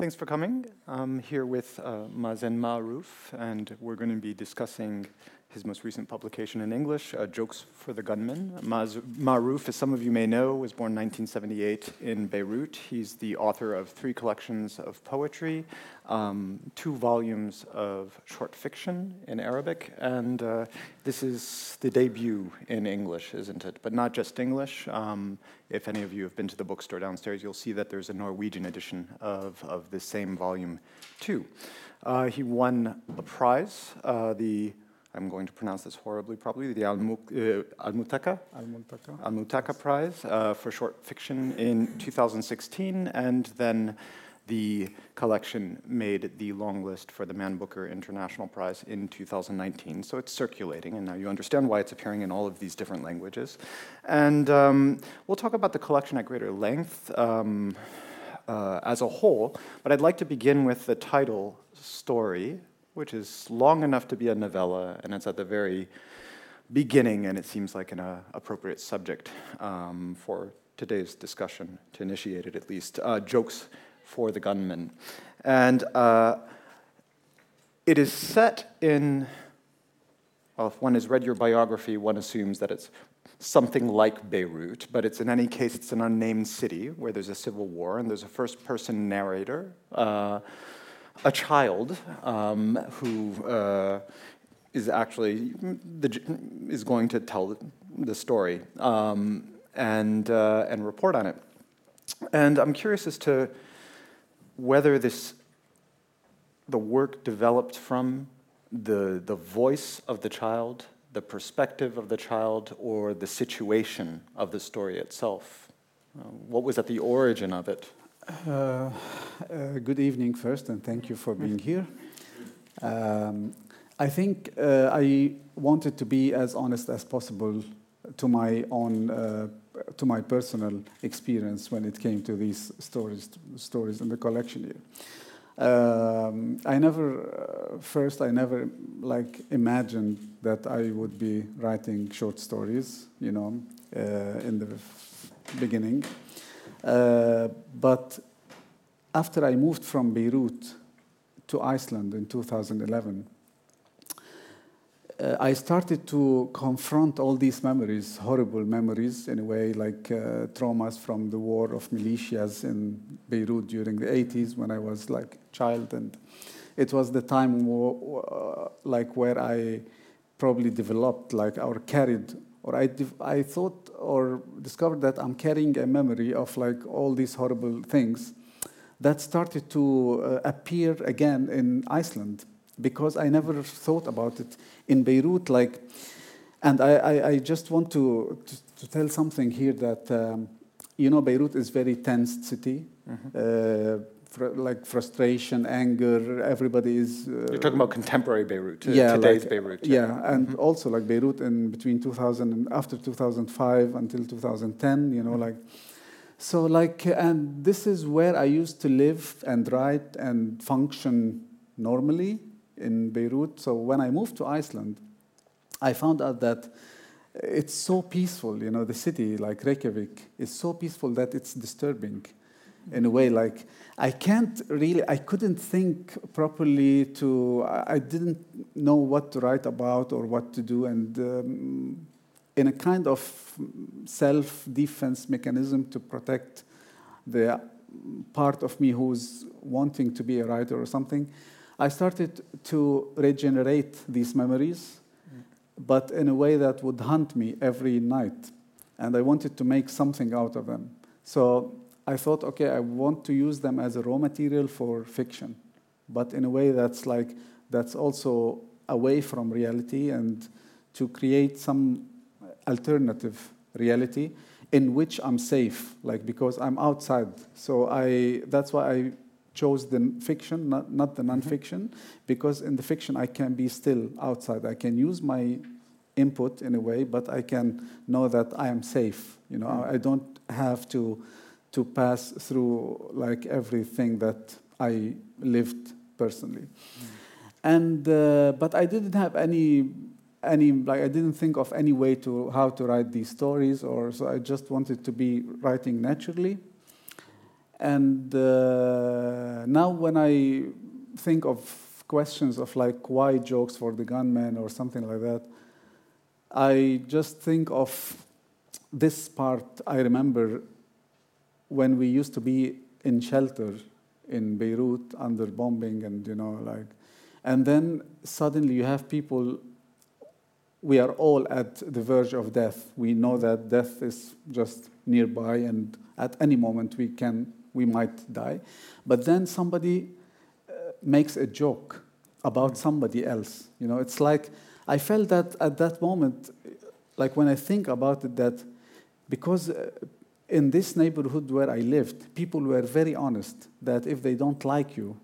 Thanks for coming. I'm here with uh, Mazen Maarouf, and we're going to be discussing his most recent publication in English, uh, Jokes for the Gunman. Maarouf, as some of you may know, was born 1978 in Beirut. He's the author of three collections of poetry, um, two volumes of short fiction in Arabic, and uh, this is the debut in English, isn't it? But not just English. Um, if any of you have been to the bookstore downstairs, you'll see that there's a Norwegian edition of, of the same volume, too. Uh, he won a prize, uh, the I'm going to pronounce this horribly probably, the Al-Mutaka Al-Multaka. Al-Mutaka Prize uh, for short fiction in 2016, and then the collection made the long list for the Man Booker International Prize in 2019. So it's circulating, and now you understand why it's appearing in all of these different languages. And um, we'll talk about the collection at greater length um, uh, as a whole, but I'd like to begin with the title story which is long enough to be a novella, and it's at the very beginning, and it seems like an uh, appropriate subject um, for today's discussion, to initiate it at least. Uh, jokes for the gunman. And uh, it is set in, well, if one has read your biography, one assumes that it's something like Beirut, but it's in any case, it's an unnamed city where there's a civil war, and there's a first person narrator. A child um, who uh, is actually the, is going to tell the story um, and uh, and report on it. And I'm curious as to whether this the work developed from the the voice of the child, the perspective of the child, or the situation of the story itself. Uh, what was at the origin of it? Uh, uh, good evening first, and thank you for being here. Um, I think uh, I wanted to be as honest as possible to my own, uh, to my personal experience when it came to these stories, stories in the collection here. Um, I never, uh, first, I never like imagined that I would be writing short stories, you know, in the beginning. Uh, but after I moved from Beirut to Iceland in 2011, uh, I started to confront all these memories, horrible memories in a way, like uh, traumas from the war of militias in Beirut during the 80s when I was like a child, and it was the time wo- like where I probably developed like or carried or I, I thought or discovered that I'm carrying a memory of like all these horrible things that started to uh, appear again in Iceland because I never thought about it in Beirut. Like, and I, I, I just want to, to, to, tell something here that um, you know Beirut is very tense city. Mm-hmm. Uh, fr- like frustration, anger, everybody is. Uh, You're talking about contemporary Beirut, yeah, today's like, Beirut. Yeah, yeah. and mm-hmm. also like Beirut in between 2000 and after 2005 until 2010, you know, mm-hmm. like so, like, and this is where I used to live and write and function normally in Beirut. So, when I moved to Iceland, I found out that it's so peaceful, you know, the city, like Reykjavik, is so peaceful that it's disturbing in a way. Like, I can't really, I couldn't think properly to, I didn't know what to write about or what to do. And um, in a kind of self defense mechanism to protect the part of me who's wanting to be a writer or something, I started to regenerate these memories, mm. but in a way that would haunt me every night. And I wanted to make something out of them. So I thought, okay, I want to use them as a raw material for fiction, but in a way that's like, that's also away from reality and to create some alternative reality in which I'm safe, like because I'm outside. So I that's why I chose the fiction, not, not the mm-hmm. nonfiction, mm-hmm. because in the fiction I can be still outside. I can use my input in a way, but I can know that I am safe. You know, mm-hmm. I don't have to to pass through like everything that I lived personally. Mm-hmm. And uh, but I didn't have any any like I didn't think of any way to how to write these stories, or so I just wanted to be writing naturally. And uh, now when I think of questions of like why jokes for the gunman or something like that, I just think of this part. I remember when we used to be in shelter in Beirut under bombing, and you know, like, and then suddenly you have people. We are all at the verge of death. We know that death is just nearby, and at any moment we can, we might die. But then somebody uh, makes a joke about somebody else. You know, it's like I felt that at that moment, like when I think about it, that because uh, in this neighborhood where I lived, people were very honest that if they don't like you,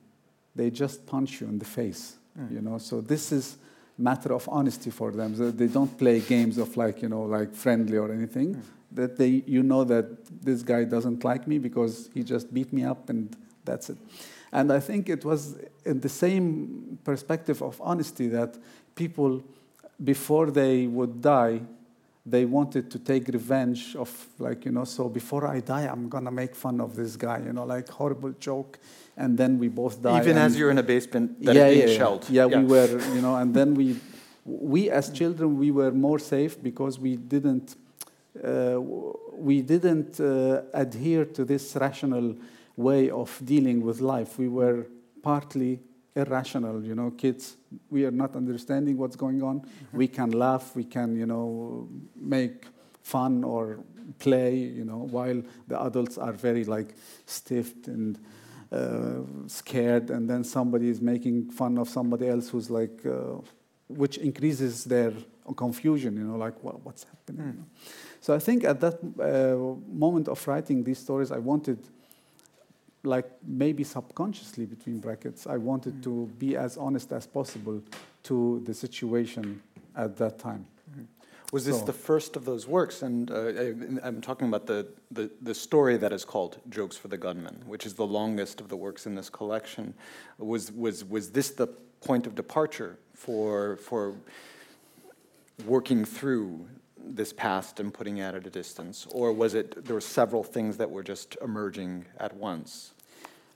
they just punch you in the face. Mm. You know, so this is matter of honesty for them. So they don't play games of like you know like friendly or anything. Mm. That they you know that this guy doesn't like me because he just beat me up and that's it. And I think it was in the same perspective of honesty that people before they would die they wanted to take revenge of like you know so before i die i'm gonna make fun of this guy you know like horrible joke. And then we both die even as you're in a basement that yeah, being yeah, shelled. Yeah, yeah we were you know and then we we as children we were more safe because we didn't uh, we didn't uh, adhere to this rational way of dealing with life. We were partly irrational you know kids we are not understanding what's going on mm-hmm. we can laugh we can you know make fun or play you know while the adults are very like stiff and uh, scared and then somebody is making fun of somebody else who's like uh, which increases their confusion you know like well, what's happening mm. so i think at that uh, moment of writing these stories i wanted like maybe subconsciously between brackets, I wanted to be as honest as possible to the situation at that time. Was this the first of those works? And uh, I, am talking about the, the, the, story that is called Jokes for the Gunman, which is the longest of the works in this collection. Was, was, was this the point of departure for, for working through this past and putting it at a distance? Or was it, there were several things that were just emerging at once?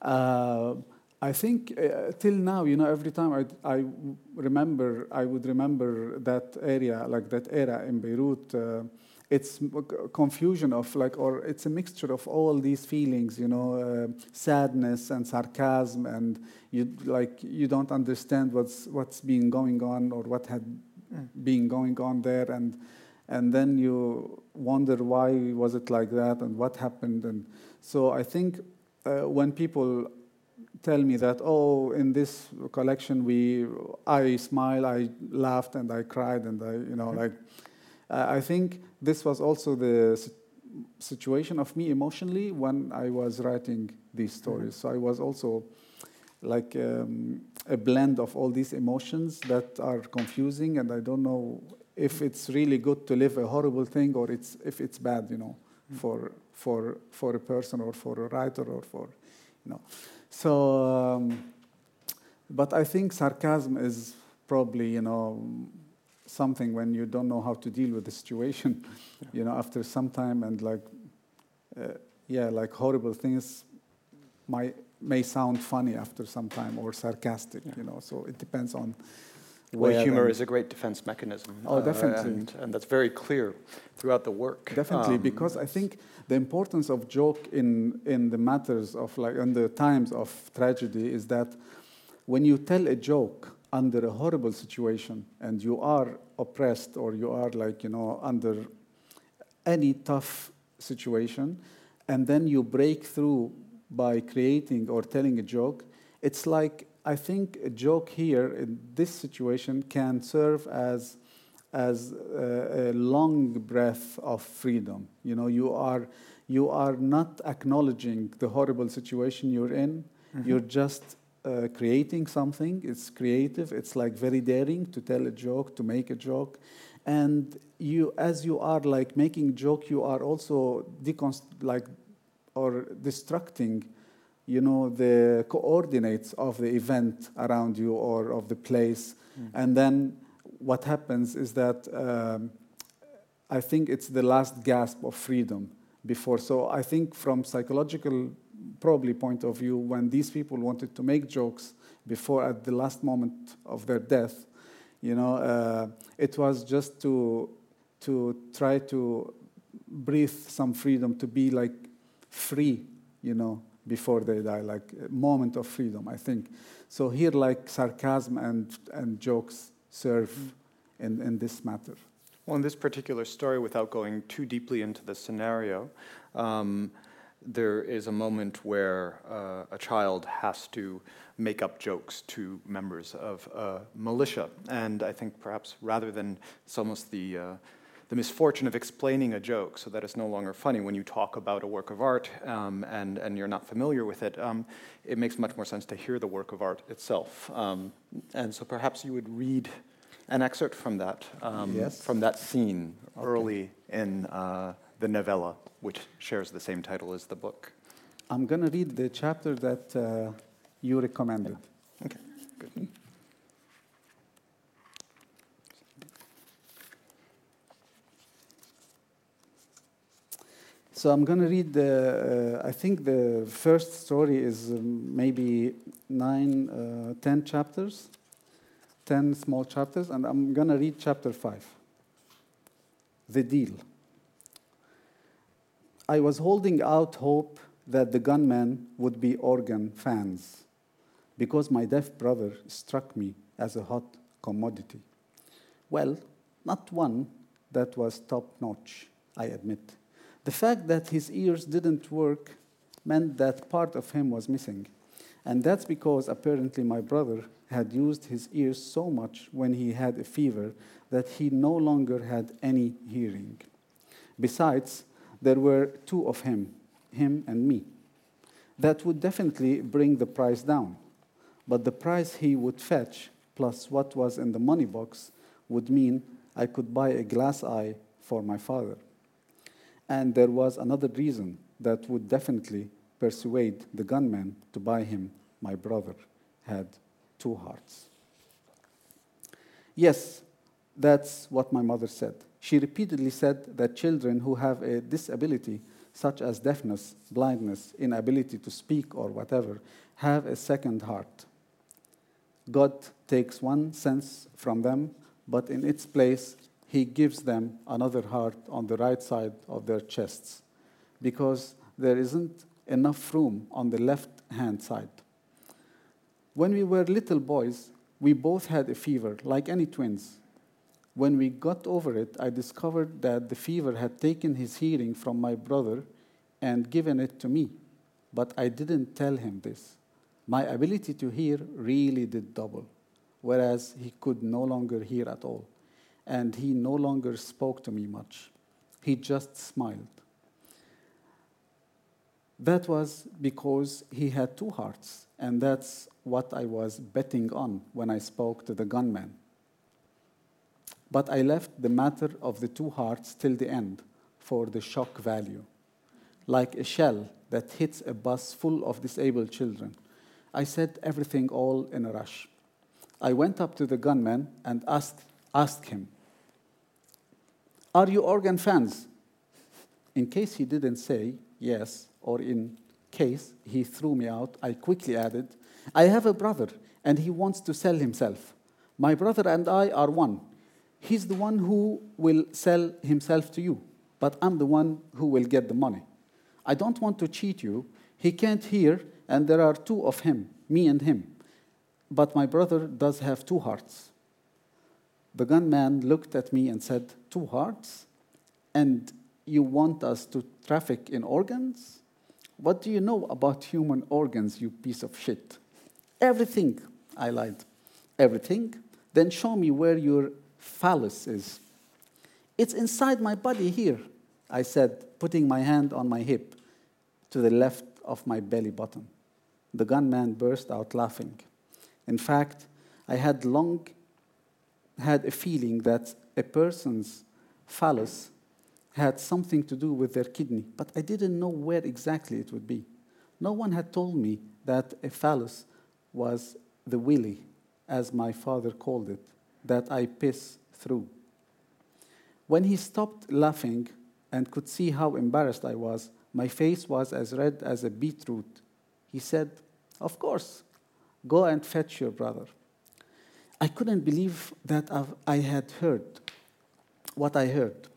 Uh, I think uh, till now, you know, every time I, I remember, I would remember that area, like that era in Beirut. Uh, it's confusion of like, or it's a mixture of all these feelings, you know, uh, sadness and sarcasm, and you like you don't understand what's what's been going on or what had mm. been going on there, and and then you wonder why was it like that and what happened, and so I think uh, when people tell me that, oh, in this collection, we, I smiled, I laughed, and I cried, and I, you know, mm-hmm. like, uh, I think this was also the situation of me emotionally when I was writing these mm-hmm. stories. Mm-hmm. So I was also like um, a blend of all these emotions that are confusing, and I don't know if it's really good to live a horrible thing or it's if it's bad, you know, mm-hmm. for for for a person or for a writer or for you know so um, but i think sarcasm is probably you know something when you don't know how to deal with the situation yeah. you know after some time and like uh, yeah like horrible things might may sound funny after some time or sarcastic yeah. you know so it depends on well, humor is a great defense mechanism. Oh, definitely. Uh, and, and, that's very clear throughout the work. Definitely, um, because I think the importance of joke in, in the matters of, like, in the times of tragedy is that when you tell a joke under a horrible situation and you are oppressed or you are, like, you know, under any tough situation, and then you break through by creating or telling a joke, it's like I think a joke here in this situation can serve as as a, a, long breath of freedom. You know, you are you are not acknowledging the horrible situation you're in. Mm-hmm. You're just uh, creating something. It's creative. It's like very daring to tell a joke, to make a joke, and you, as you are like making joke, you are also deconst- like or destructing you know, the coordinates of the event around you or of the place. Mm. And then what happens is that um, I think it's the last gasp of freedom before. So I think from psychological probably point of view, when these people wanted to make jokes before at the last moment of their death, you know, uh, it was just to to try to breathe some freedom, to be like free, you know, before they die, like a moment of freedom, I think. So here, like sarcasm and, and jokes serve in, in this matter. Well, in this particular story, without going too deeply into the scenario, um, there is a moment where uh, a child has to make up jokes to members of a militia. And I think perhaps rather than it's almost the, uh, the misfortune of explaining a joke so that it's no longer funny when you talk about a work of art um, and, and you're not familiar with it, um, it makes much more sense to hear the work of art itself. Um, and so perhaps you would read an excerpt from that, um, yes. from that scene okay. early in uh, the novella, which shares the same title as the book. I'm going to read the chapter that uh, you recommended. Okay, good. So I'm going to read the, uh, I think the first story is um, maybe nine, uh, ten chapters, ten small chapters, and I'm going to read chapter five. The deal. I was holding out hope that the gunmen would be organ fans because my deaf brother struck me as a hot commodity. Well, not one that was top notch, I admit. The fact that his ears didn't work meant that part of him was missing. And that's because apparently my brother had used his ears so much when he had a fever that he no longer had any hearing. Besides, there were two of him, him and me. That would definitely bring the price down. But the price he would fetch, plus what was in the money box, would mean I could buy a glass eye for my father. And there was another reason that would definitely persuade the gunman to buy him. My brother had two hearts. Yes, that's what my mother said. She repeatedly said that children who have a disability, such as deafness, blindness, inability to speak, or whatever, have a second heart. God takes one sense from them, but in its place, He gives them another heart on the right side of their chests because there isn't enough room on the left hand side. When we were little boys, we both had a fever, like any twins. When we got over it, I discovered that the fever had taken his hearing from my brother and given it to me. But I didn't tell him this. My ability to hear really did double, whereas he could no longer hear at all. And he no longer spoke to me much. He just smiled. That was because he had two hearts, and that's what I was betting on when I spoke to the gunman. But I left the matter of the two hearts till the end for the shock value. Like a shell that hits a bus full of disabled children, I said everything all in a rush. I went up to the gunman and asked, asked him, Are you organ fans? In case he didn't say yes, or in case he threw me out, I quickly added, I have a brother and he wants to sell himself. My brother and I are one. He's the one who will sell himself to you, but I'm the one who will get the money. I don't want to cheat you. He can't hear, and there are two of him, me and him. But my brother does have two hearts. The gunman looked at me and said, Two hearts? And you want us to traffic in organs? What do you know about human organs, you piece of shit? Everything, I lied. Everything? Then show me where your phallus is. It's inside my body here, I said, putting my hand on my hip to the left of my belly button. The gunman burst out laughing. In fact, I had long had a feeling that a person's phallus had something to do with their kidney, but I didn't know where exactly it would be. No one had told me that a phallus was the willy, as my father called it, that I piss through. When he stopped laughing and could see how embarrassed I was, My face was as red as a beetroot. He said, Of course, go and fetch your brother. I couldn't believe that I had heard what I heard.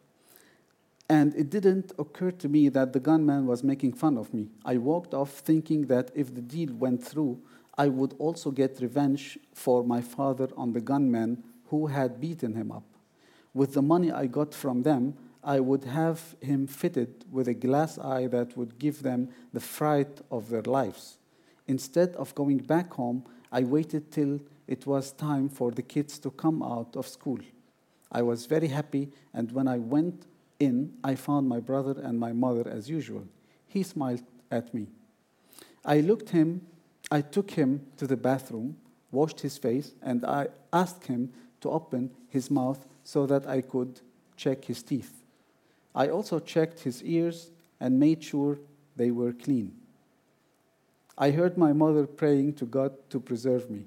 And it didn't occur to me that the gunman was making fun of me. I walked off thinking that if the deal went through, I would also get revenge for my father on the gunman who had beaten him up. With the money I got from them, I would have him fitted with a glass eye that would give them the fright of their lives. Instead of going back home, I waited till it was time for the kids to come out of school. I was very happy, and when I went in, I found my brother and my mother as usual. He smiled at me. I looked him, I took him to the bathroom, washed his face, and I asked him to open his mouth so that I could check his teeth. I also checked his ears and made sure they were clean. I heard my mother praying to God to preserve me.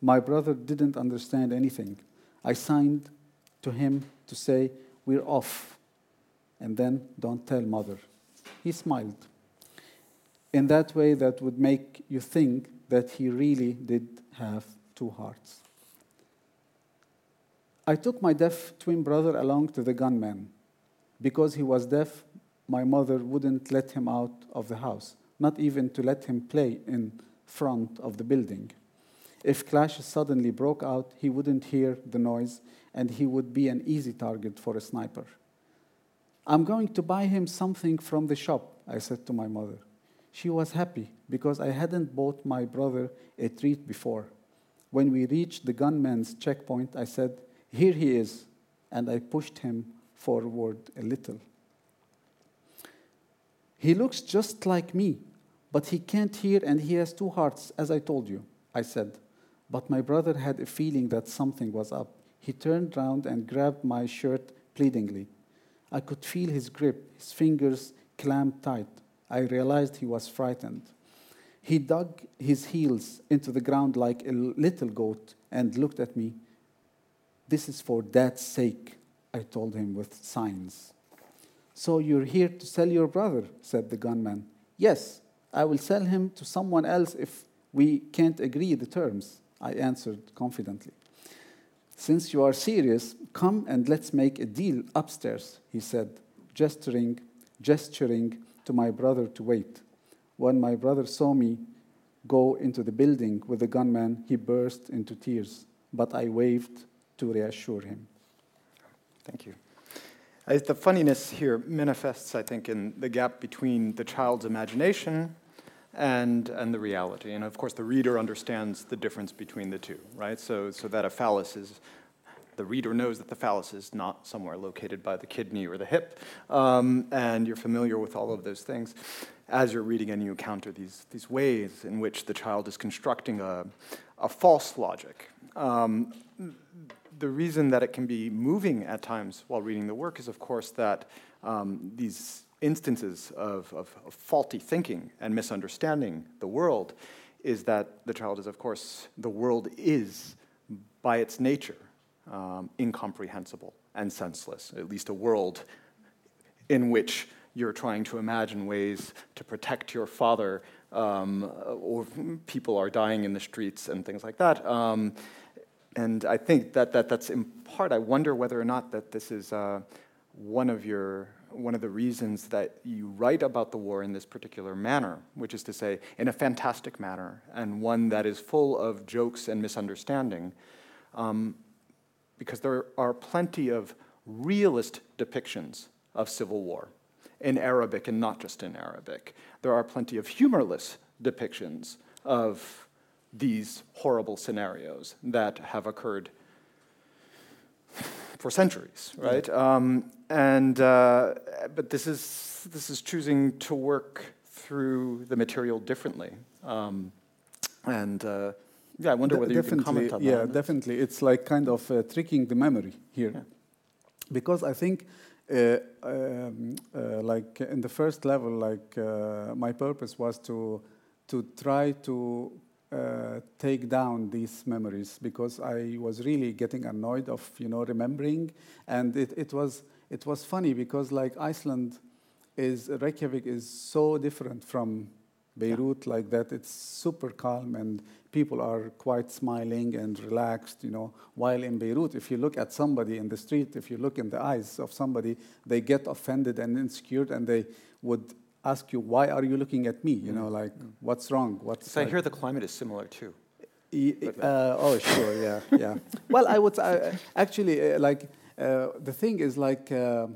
My brother didn't understand anything. I signed to him to say, we're off. And then, don't tell mother. He smiled. In that way, that would make you think that he really did have two hearts. I took my deaf twin brother along to the gunman. Because he was deaf, my mother wouldn't let him out of the house, not even to let him play in front of the building. If clashes suddenly broke out, he wouldn't hear the noise and he would be an easy target for a sniper. I'm going to buy him something from the shop, I said to my mother. She was happy because I hadn't bought my brother a treat before. When we reached the gunman's checkpoint, I said, Here he is, and I pushed him forward a little. He looks just like me, but he can't hear and he has two hearts, as I told you, I said. But my brother had a feeling that something was up. He turned round and grabbed my shirt pleadingly. I could feel his grip, his fingers clamped tight. I realized he was frightened. He dug his heels into the ground like a little goat and looked at me. This is for dad's sake, I told him with signs. So you're here to sell your brother, said the gunman. Yes, I will sell him to someone else if we can't agree the terms, I answered confidently. Since you are serious, come and let's make a deal upstairs, he said, gesturing, gesturing to my brother to wait. When my brother saw me go into the building with the gunman, he burst into tears, but I waved to reassure him. Thank you. As the funniness here manifests, I think, in the gap between the child's imagination and, and the reality. And of course, the reader understands the difference between the two, right? So, so that a phallus is, the reader knows that the phallus is not somewhere located by the kidney or the hip, um, and you're familiar with all of those things. As you're reading and you encounter these, these ways in which the child is constructing a, a false logic. Um, the reason that it can be moving at times while reading the work is, of course, that um, these instances of, of, of, faulty thinking and misunderstanding the world is that the child is, of course, the world is, by its nature, um, incomprehensible and senseless, at least a world in which you're trying to imagine ways to protect your father, um, or people are dying in the streets and things like that. Um, and I think that, that that's in part, I wonder whether or not that this is uh, one of your one of the reasons that you write about the war in this particular manner, which is to say, in a fantastic manner, and one that is full of jokes and misunderstanding, um, because there are plenty of realist depictions of civil war in Arabic and not just in Arabic. There are plenty of humorless depictions of these horrible scenarios that have occurred for centuries, right? Um, and uh, but this is this is choosing to work through the material differently, um, and uh, yeah, I wonder whether you can comment on yeah, that. Yeah, definitely. It's like kind of uh, tricking the memory here, yeah. because I think. Uh, um, uh, like in the first level, like uh, my purpose was to to try to uh, take down these memories because I was really getting annoyed of you know remembering, and it, it was it was funny because like Iceland, is Reykjavik is so different from Beirut yeah. like that. It's super calm and people are quite smiling and relaxed, you know. While in Beirut, if you look at somebody in the street, if you look in the eyes of somebody, they get offended and insecure and they would ask you, why are you looking at me? You know, mm. like, what's wrong? What's so like, I hear the climate is similar too. Uh, oh, sure, yeah, yeah. well, I would uh, actually uh, like uh, the thing is like uh,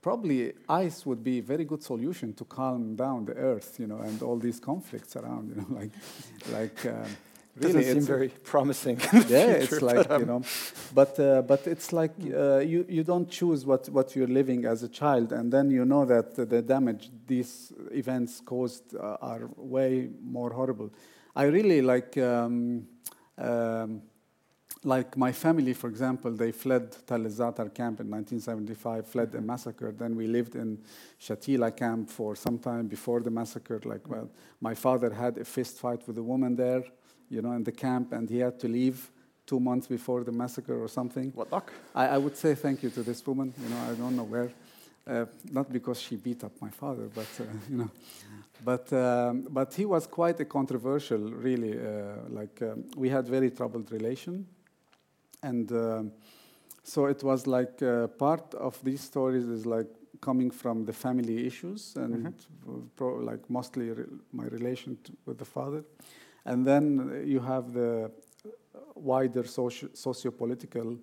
probably ice would be a very good solution to calm down the earth, you know, and all these conflicts around, you know, like, like. Um, really, Doesn't seem very promising. yeah, future, it's like you know, but uh, but it's like uh, you you don't choose what what you're living as a child, and then you know that the damage these events caused uh, are way more horrible. I really like. Um, um, like my family, for example, they fled Tell el-Za'atar camp in 1975, fled a massacre. Then we lived in Shatila camp for some time before the massacre. Like, well, my father had a fist fight with a woman there, you know, in the camp, and he had to leave two months before the massacre or something. What luck? I, I would say thank you to this woman. You know, I don't know where. Uh, not because she beat up my father, but uh, you know, but um, but he was quite a controversial, really. Uh, like um, we had very troubled relation and uh, so it was like uh, part of these stories is like coming from the family issues and mm-hmm. pro- like mostly re- my relation to, with the father and then you have the wider socio- socio-political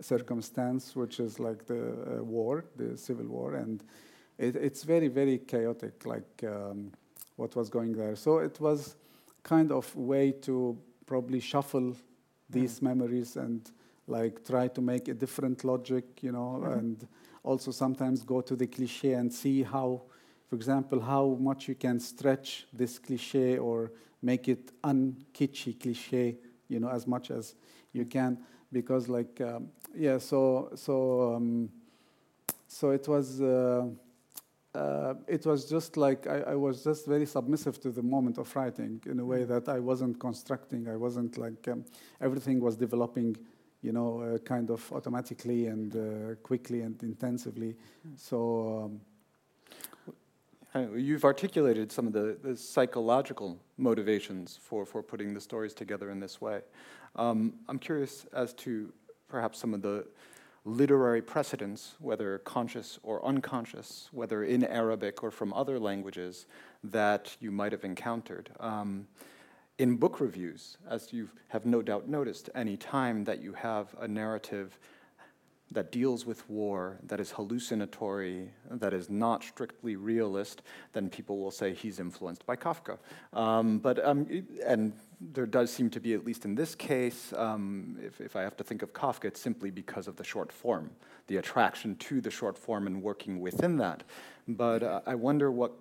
circumstance which is like the uh, war the civil war and it, it's very very chaotic like um, what was going there so it was kind of way to probably shuffle these mm. memories and like try to make a different logic, you know, mm-hmm. and also sometimes go to the cliche and see how, for example, how much you can stretch this cliche or make it unkitschy cliche, you know, as much as you can, because like um, yeah, so so um, so it was. Uh, uh, it was just like I, I, was just very submissive to the moment of writing in a way that I wasn't constructing. I wasn't like um, everything was developing you know, uh, kind of automatically and uh, quickly and intensively. So. You've articulated some of the, the, psychological motivations for, for putting the stories together in this way. Um, I'm curious as to perhaps some of the literary precedents, whether conscious or unconscious, whether in Arabic or from other languages, that you might have encountered. Um, in book reviews, as you have no doubt noticed, any time that you have a narrative that deals with war, that is hallucinatory, that is not strictly realist, then people will say he's influenced by Kafka. Um, but um, and there does seem to be, at least in this case, um, if, if I have to think of Kafka, it's simply because of the short form, the attraction to the short form and working within that. But uh, I wonder what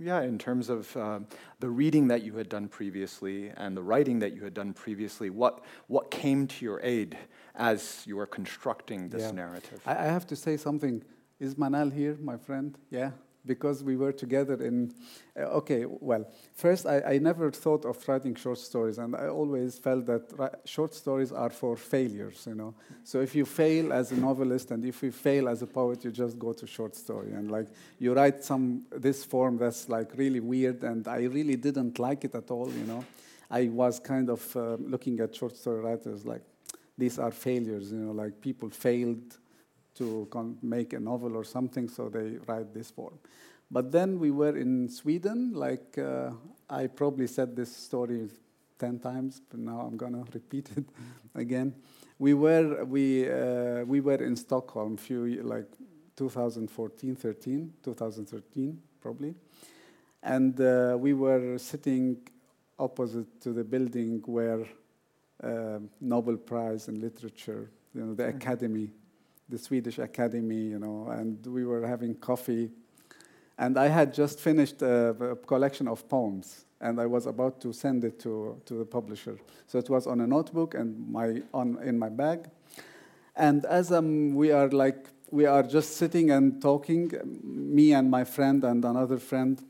yeah, in terms of uh, the reading that you had done previously and the writing that you had done previously, what, what came to your aid as you were constructing this yeah. narrative? I, I have to say something. Is Manal here, my friend? Yeah? Because we were together in. Uh, okay, well, first, I, I, never thought of writing short stories, and I always felt that short stories are for failures, you know. So if you fail as a novelist and if you fail as a poet, you just go to short story. And like, you write some, this form that's like really weird, and I really didn't like it at all, you know. I was kind of uh, looking at short story writers like, these are failures, you know, like people failed to make a novel or something, so they write this form. But then we were in Sweden, like uh, I probably said this story 10 times, but now I'm gonna repeat it again. We were, we, uh, we were in Stockholm, few like 2014, 13, 2013 probably. And uh, we were sitting opposite to the building where uh, Nobel Prize in Literature, you know, the mm -hmm. Academy the Swedish Academy, you know, and we were having coffee. And I had just finished a, a, collection of poems, and I was about to send it to, to the publisher. So it was on a notebook and my, on, in my bag. And as um, we are like, we are just sitting and talking, me and my friend and another friend,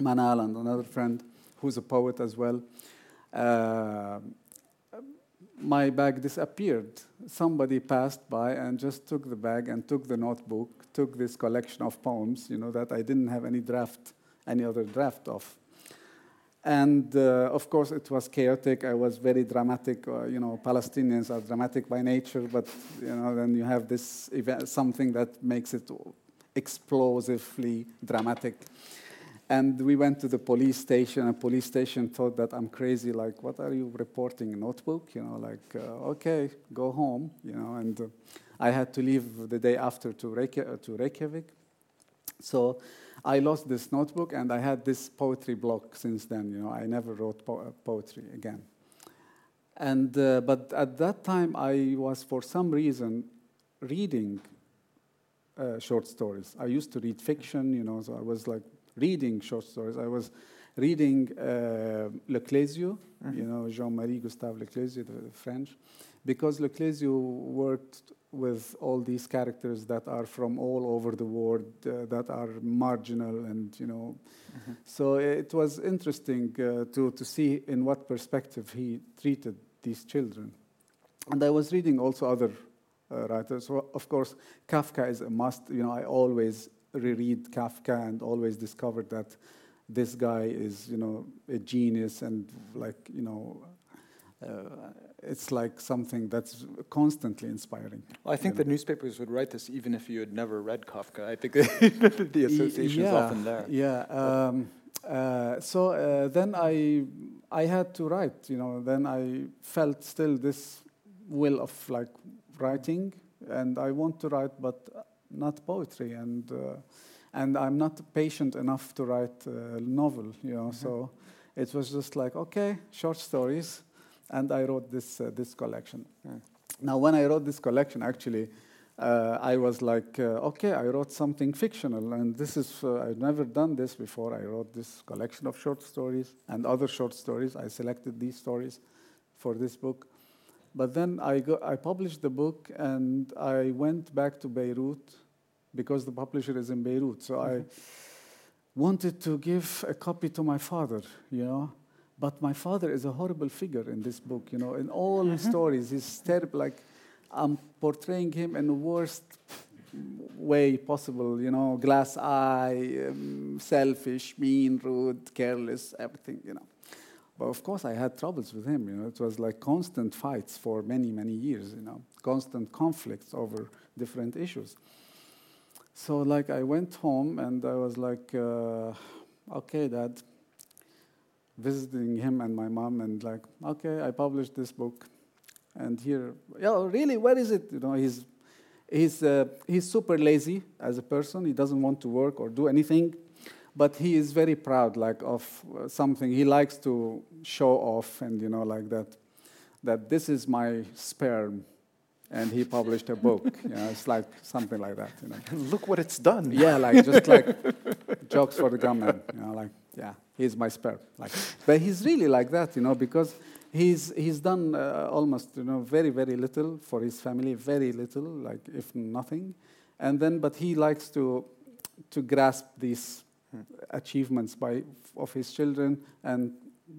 Manal and another friend, who's a poet as well. Uh, my bag disappeared. Somebody passed by and just took the bag and took the notebook, took this collection of poems, you know, that I didn't have any draft, any other draft of. And uh, of course, it was chaotic. I was very dramatic. Uh, you know, Palestinians are dramatic by nature, but you know, then you have this event, something that makes it explosively dramatic. And we went to the police station, and police station thought that I'm crazy. Like, what are you reporting? Notebook? You know, like, uh, okay, go home. You know, and uh, I had to leave the day after to, Reykjavik. Uh, to Reykjavik. So I lost this notebook, and I had this poetry block since then. You know, I never wrote po uh, poetry again. And uh, but at that time, I was for some reason reading uh, short stories. I used to read fiction, you know, so I was like reading short stories. I was reading uh, Le Clézio, mm-hmm. you know, Jean-Marie Gustave Le Clézio, the, French, because Le Clézio worked with all these characters that are from all over the world, uh, that are marginal, and you know, mm-hmm. so it was interesting uh, to to see in what perspective he treated these children. And I was reading also other uh, writers. So of course, Kafka is a must. You know, I always reread Kafka and always discovered that this guy is, you know, a genius and like, you know, uh, it's like something that's constantly inspiring. Well, I think the know. newspapers would write this even if you had never read Kafka. I think the association yeah, is often there. Yeah. Um, uh, so uh, then I, I had to write. You know, then I felt still this will of like writing, and I want to write, but not poetry, and uh, and I'm not patient enough to write a novel, you know. Mm-hmm. So it was just like okay, short stories, and I wrote this uh, this collection. Mm. Now, when I wrote this collection, actually. Uh, I was like, uh, okay, I wrote something fictional, and this is, uh, I've never done this before. I wrote this collection of short stories and other short stories. I selected these stories for this book. But then I, go, I published the book and I went back to Beirut because the publisher is in Beirut. So mm-hmm. I wanted to give a copy to my father, you know. But my father is a horrible figure in this book, you know. In all mm-hmm. stories, he's terrible. Like I'm portraying him in the worst way possible, you know, glass eye, um, selfish, mean, rude, careless, everything, you know. But of course, I had troubles with him. You know, it was like constant fights for many, many years. You know, constant conflicts over different issues. So, like, I went home and I was like, uh, "Okay, Dad." Visiting him and my mom, and like, "Okay, I published this book, and here, yeah, really, where is it?" You know, he's he's uh, he's super lazy as a person. He doesn't want to work or do anything but he is very proud like of uh, something. He likes to show off and you know like that that this is my sperm. And he published a book. You know it's like something like that you know. Look what it's done. Yeah like just like jokes for the gunman you know like yeah he's my sperm like. But he's really like that you know because he's he's done uh, almost you know very very little for his family very little like if nothing. And then but he likes to to grasp these achievements by, of his children and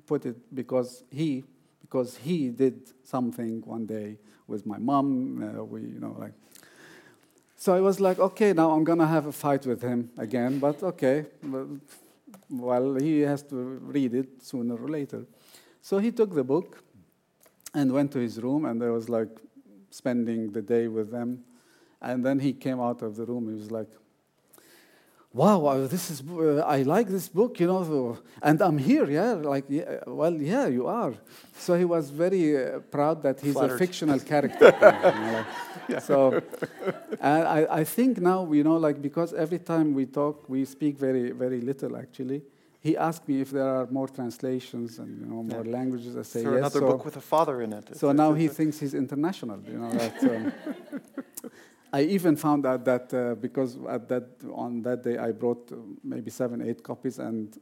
put it because he, because he did something one day with my mom. Uh, we, you know, like. So I was like, okay, now I'm gonna have a fight with him again, but okay, well, he has to read it sooner or later. So he took the book and went to his room, and I was like spending the day with them. And then he came out of the room. He was like, wow, this is, uh, I like this book, you know, and I'm here, yeah, like, yeah, well, yeah, you are. So he was very uh, proud that he's Flattered. a fictional character. you know, like. So, and I, I think now, you know, like, because every time we talk, we speak very, very little, actually. He asked me if there are more translations and you know more yeah. languages. I say yes. Another so, book with a father in it. So now he thinks he's international. You know that. Um, I even found out that uh, because at that, on that day I brought uh, maybe seven, eight copies, and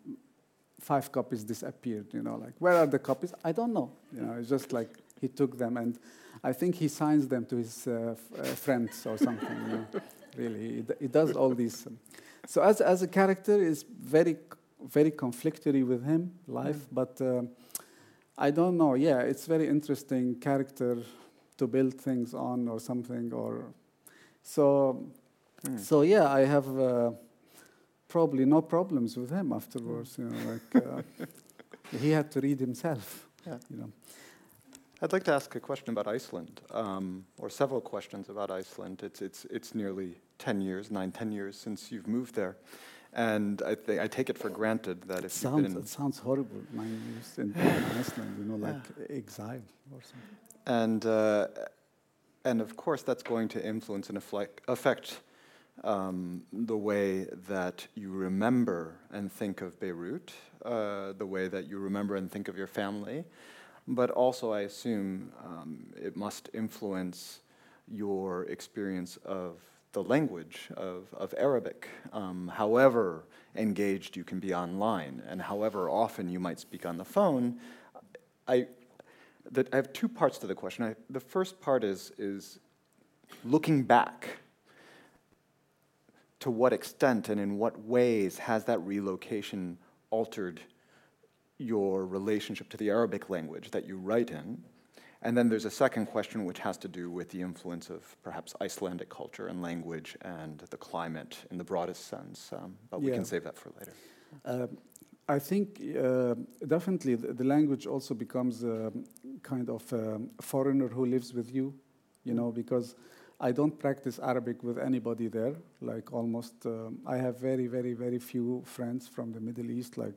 five copies disappeared. You know, like where are the copies? I don't know. You know, it's just like he took them, and I think he signs them to his uh, uh friends or something. you know. Really, he, he, does all these. Um, so as as a character, is very very conflictory with him life, mm. but. Uh, I don't know. Yeah, it's very interesting character to build things on or something or so Mm. So yeah, I have uh, probably no problems with him afterwards. You know, like uh, he had to read himself. Yeah. You know. I'd like to ask a question about Iceland, um, or several questions about Iceland. It's, it's, it's nearly 10 years, nine, 10 years since you've moved there. And I, th- I take it for granted that if sounds, you've been. It sounds horrible, nine years in Iceland, you know, like yeah. exile or something. And, uh, and of course, that's going to influence and affect um, the way that you remember and think of Beirut, uh, the way that you remember and think of your family, but also I assume um, it must influence your experience of the language of, of Arabic, um, however engaged you can be online and however often you might speak on the phone. I, that I have two parts to the question. I, the first part is, is looking back to what extent and in what ways has that relocation altered your relationship to the Arabic language that you write in? And then there's a second question which has to do with the influence of perhaps Icelandic culture and language and the climate in the broadest sense, um, but we can save that for later. Uh, I think uh, definitely the, the, language also becomes a kind of a foreigner who lives with you, you know, because I don't practice Arabic with anybody there. Like almost, um, I have very, very, very few friends from the Middle East, like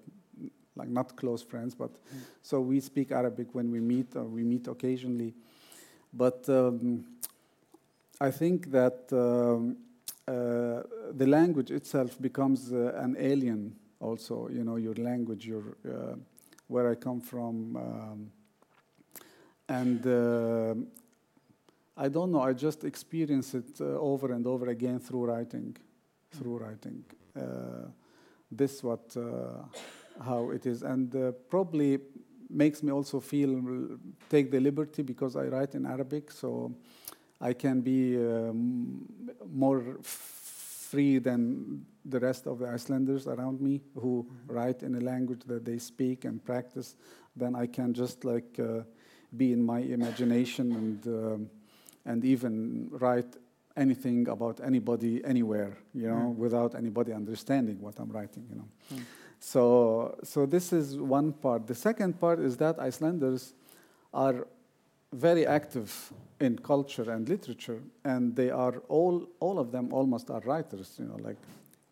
like not close friends, but mm. so we speak Arabic when we meet, or we meet occasionally. But um, I think that um, uh, the language itself becomes uh, an alien. Also, you know, your language, your uh, where I come from, um, and uh, I don't know. I just experience it uh, over and over again through writing, through writing. Uh, this what how it is, and uh, probably makes me also feel take the liberty because I write in Arabic, so I can be um, more free than the rest of the Icelanders around me who mm-hmm. write in a language that they speak and practice. Then I can just like uh, be in my imagination and uh, and even write anything about anybody anywhere, you know, mm. without anybody understanding what I'm writing, you know. Mm. So, so this is one part. The second part is that Icelanders are very active in culture and literature, and they are all, all of them almost are writers, you know, like,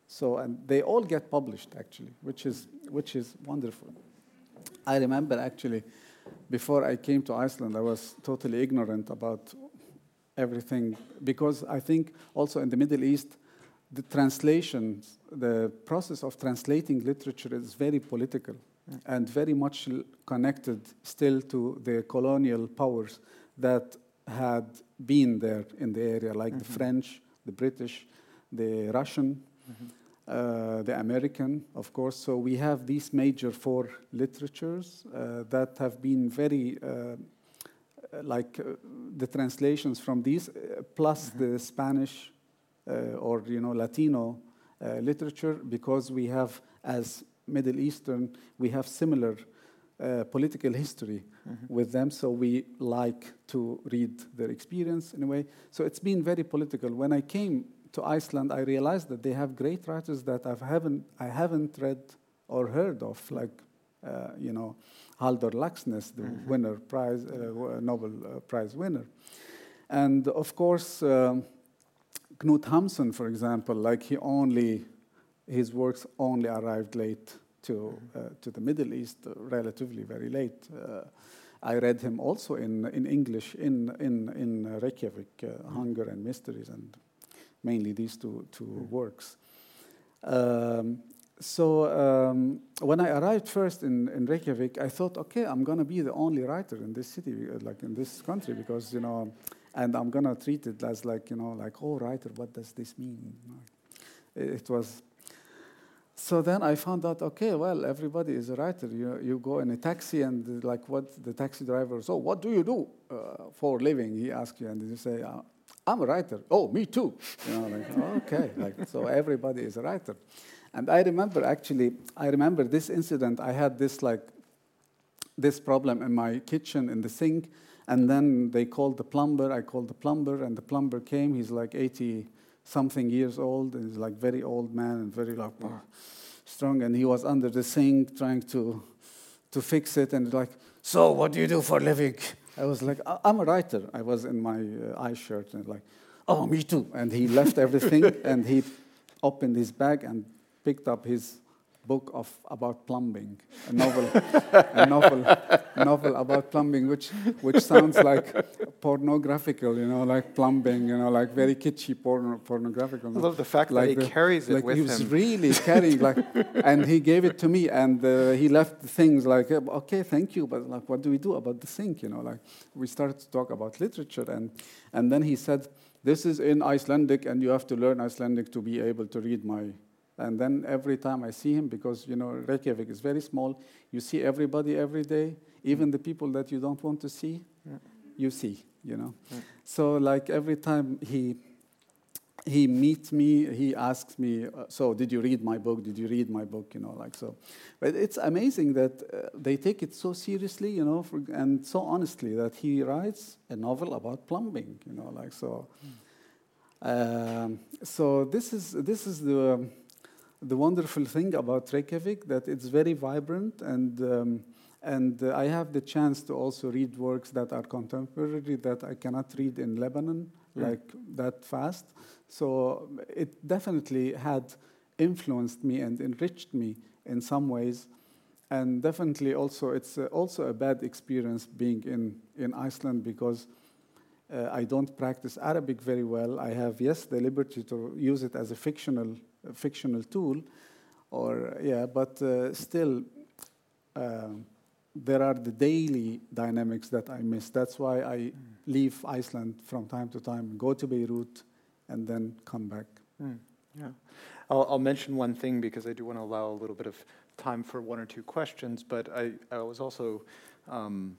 so, and they all get published actually, which is, which is wonderful. I remember actually, before I came to Iceland, I was totally ignorant about everything because I think also in the Middle East, the translations, the process of translating literature is very political. And very much connected still to the colonial powers that had been there in the area, like mm-hmm. the French, the British, the Russian, mm-hmm. uh, the American, of course. So we have these major four literatures uh, that have been very, uh, like uh, the translations from these, uh, plus mm-hmm. the Spanish uh, or you know Latino uh, literature because we have as Middle Eastern we have similar uh, political history mm-hmm. with them, so we like to read their experience in a way. So it's been very political. When I came to Iceland, I realized that they have great writers that I haven't I haven't read or heard of, like uh, you know Halldór Laxness, the mm-hmm. winner prize uh, Nobel uh, Prize winner, and of course. Um, Knut Hamsun, for example, like he only, his works only arrived late to, uh, to the Middle East, uh, relatively very late. Uh, I read him also in, in English in, in, in Reykjavik, uh, Hunger and Mysteries, and mainly these two, two mm. works. Um, so um, when I arrived first in, in Reykjavik, I thought, okay, I'm going to be the only writer in this city, uh, like in this country, because, you know, and I'm gonna treat it as like you know like oh writer what does this mean it was so then I found out okay well everybody is a writer. You you go in a taxi and like what the taxi driver so what do you do uh, for a living? He asks you and you say uh, I'm a writer. Oh me too. You know like okay like so everybody is a writer. And I remember actually I remember this incident. I had this like this problem in my kitchen in the sink and then they called the plumber. I called the plumber, and the plumber came. He's like 80 something years old, and he's like very old man and very like strong, and he was under the sink trying to to fix it, and like, so what do you do for a living? I was like, I'm a writer. I was in my uh, eye shirt and like, oh, me too. And he left everything and he opened his bag and picked up his book of about plumbing, a novel, a novel, novel about plumbing, which which sounds like pornographical, you know, like plumbing, you know, like very kitschy porno, pornographical. I love the fact like that he the, carries it like with him. He was really carrying, like, and he gave it to me, and uh, he left things like, okay, thank you, but like, what do we do about the sink, you know? Like, we started to talk about literature, and and then he said, this is in Icelandic, and you have to learn Icelandic to be able to read my and then every time I see him, because you know Reykjavik is very small, you see everybody every day, even the people that you don't want to see, yeah. you see, you know. Yeah. So like every time he he meets me, he asks me, uh, "So did you read my book? Did you read my book?" You know, like so. But it's amazing that uh, they take it so seriously, you know, for, and so honestly that he writes a novel about plumbing, you know, like so. Mm. Um, so this is this is the. Um, the wonderful thing about Reykjavik that it's very vibrant and um, and uh, I have the chance to also read works that are contemporary that I cannot read in Lebanon mm. like that fast. So it definitely had influenced me and enriched me in some ways. And definitely also it's uh, also a bad experience being in, in Iceland because uh, I don't practice Arabic very well. I have, yes, the liberty to use it as a fictional fictional tool, or yeah, but uh, still, uh, there are the daily dynamics that I miss. That's why I mm. leave Iceland from time to time, go to Beirut, and then come back. Mm. Yeah, I'll, I'll, mention one thing because I do want to allow a little bit of time for one or two questions. But I, I was also um,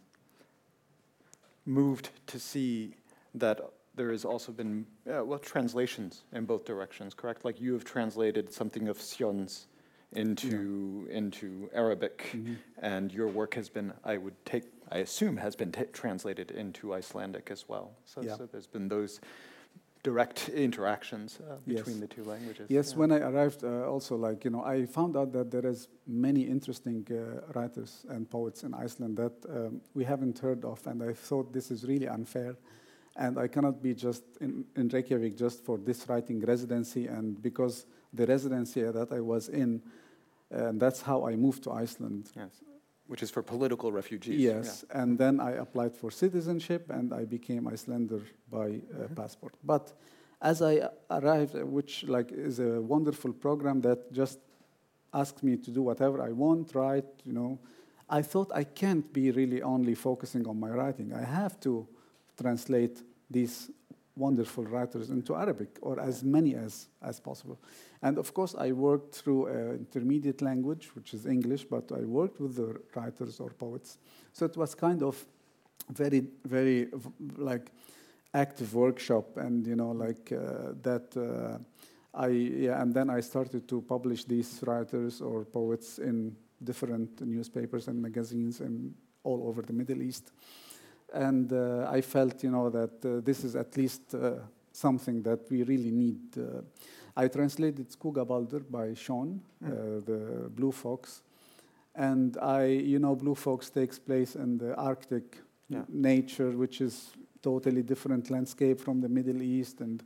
moved to see that there has also been, uh, well, translations in both directions, correct? Like you have translated something of Sjón's into yeah. into Arabic, mm-hmm. and your work has been, I would take, I assume, has been t- translated into Icelandic as well. So, yeah. so, there's been those direct interactions uh, between yes. the two languages. Yes, yeah. when I arrived, uh, also like you know, I found out that there is many interesting uh, writers and poets in Iceland that um, we haven't heard of, and I thought this is really unfair and I cannot be just in, in Reykjavik just for this writing residency, and because the residency that I was in, and that's how I moved to Iceland. Yes, which is for political refugees. Yes, yeah. and then I applied for citizenship, and I became Icelander by uh, mm-hmm. passport. But as I arrived, which like is a wonderful program that just asks me to do whatever I want, write, you know, I thought I can't be really only focusing on my writing. I have to translate these wonderful writers into Arabic, or as many as, as possible. And of course, I worked through an intermediate language, which is English, but I worked with the writers or poets. So it was kind of very, very like active workshop, and you know, like uh, that. Uh, I yeah, and then I started to publish these writers or poets in different newspapers and magazines and all over the Middle East and uh, I felt, you know, that uh, this is at least uh, something that we really need. I translated Skuggabaldur by Sjón, mm. the Blue Fox, and I, you know, Blue Fox takes place in the Arctic yeah. nature, which is totally different landscape from the Middle East, and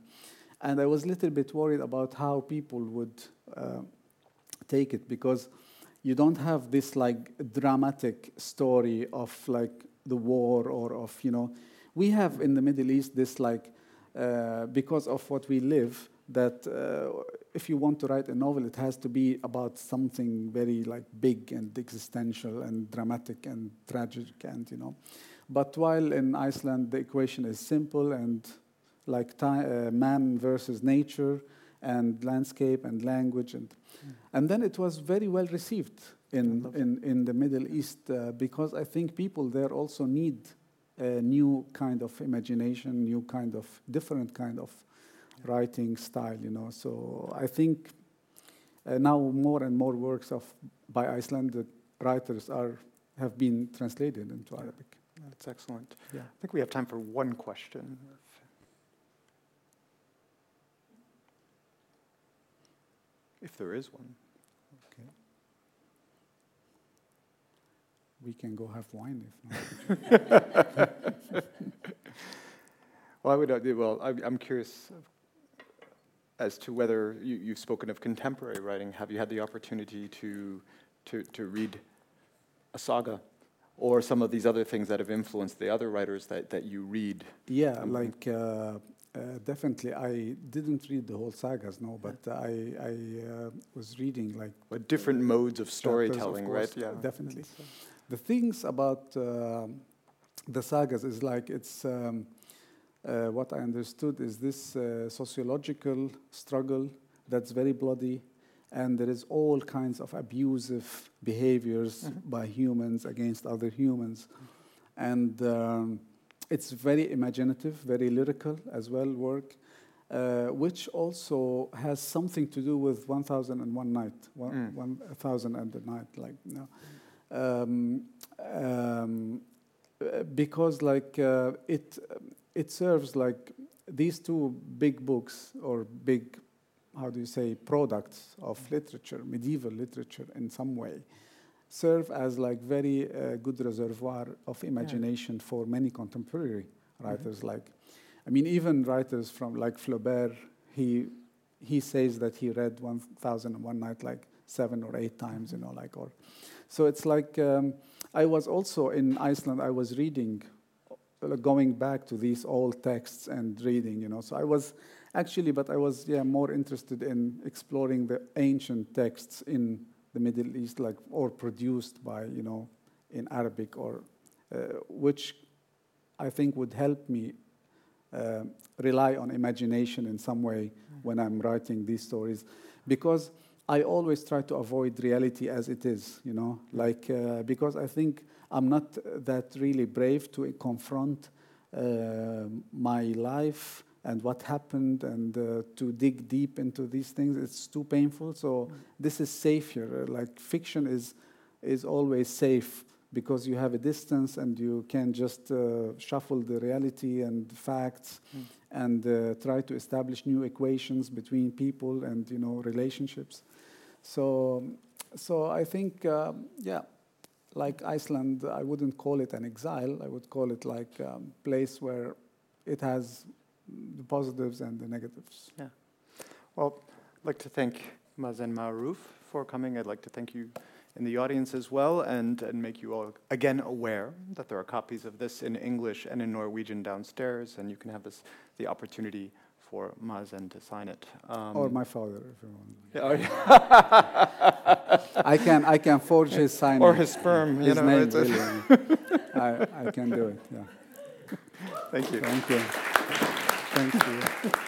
and I was a little bit worried about how people would uh, take it because you don't have this like dramatic story of like the war or of, you know, we have in the Middle East this like, uh, because of what we live, that uh, if you want to write a novel, it has to be about something very like big and existential and dramatic and tragic and, you know. But while in Iceland, the equation is simple and like uh, man versus nature and landscape and language. And, mm. and then it was very well received in, in, in the Middle East uh, because I think people there also need a new kind of imagination, new kind of different kind of writing style, you know. So I think uh, now more and more works of by Icelandic writers are have been translated into Arabic. That's excellent. Yeah. I think we have time for one question. if there is one. We can go have wine if not. Well, I would, uh, well, I- I'm curious as to whether you, you've spoken of contemporary writing. Have you had the opportunity to, to, to read a saga or some of these other things that have influenced the other writers that, that you read? Yeah, Um, like uh, uh, definitely. I didn't read the whole sagas, no, but I I uh, was reading like But different modes of chapters, of storytelling, right? Yeah, Definitely. The things about um the sagas is like it's um, uh, what I understood is this uh, sociological struggle that's very bloody, and there is all kinds of abusive behaviors Mhm. by humans against other humans, and um, it's very imaginative, very lyrical as well work. Uh, which also has something to do with 1001 Night, one, Mm. 1000 and a Night, like, you know. Um, um, because like uh, it it serves like these two big books or big how do you say products of literature medieval literature in some way serve as like very uh, good reservoir of imagination for many contemporary writers like i mean even writers from like flaubert he he says that he read 1001 night like seven or eight times you know like or so it's like um, I was also in Iceland. I was reading, uh, going back to these old texts and reading. You know, so I was actually, but I was yeah more interested in exploring the ancient texts in the Middle East, like or produced by you know in Arabic or uh, which I think would help me uh, rely on imagination in some way when I'm writing these stories, because I always try to avoid reality as it is, you know, like uh, because I think I'm not that really brave to confront uh, my life and what happened and uh, to dig deep into these things. It's too painful. So this is safer. Like fiction is is always safe because you have a distance and you can just uh, shuffle the reality and facts Mm. and uh, try to establish new equations between people and you know relationships. So, so I think um, yeah, like Iceland, I wouldn't call it an exile. I would call it like a um, place where it has the positives and the negatives. Yeah. Well, I'd like to thank Mazen Maarouf for coming. I'd like to thank you in the audience as well and, and make you all again aware that there are copies of this in English and in Norwegian downstairs, and you can have this the opportunity for Mazen to sign it. Um, or my father, if you want. yeah, oh. I can I can forge his sign. or his sperm. you his know, name. it's Really. I I can do it. Yeah. Thank you. Thank you. Thank you.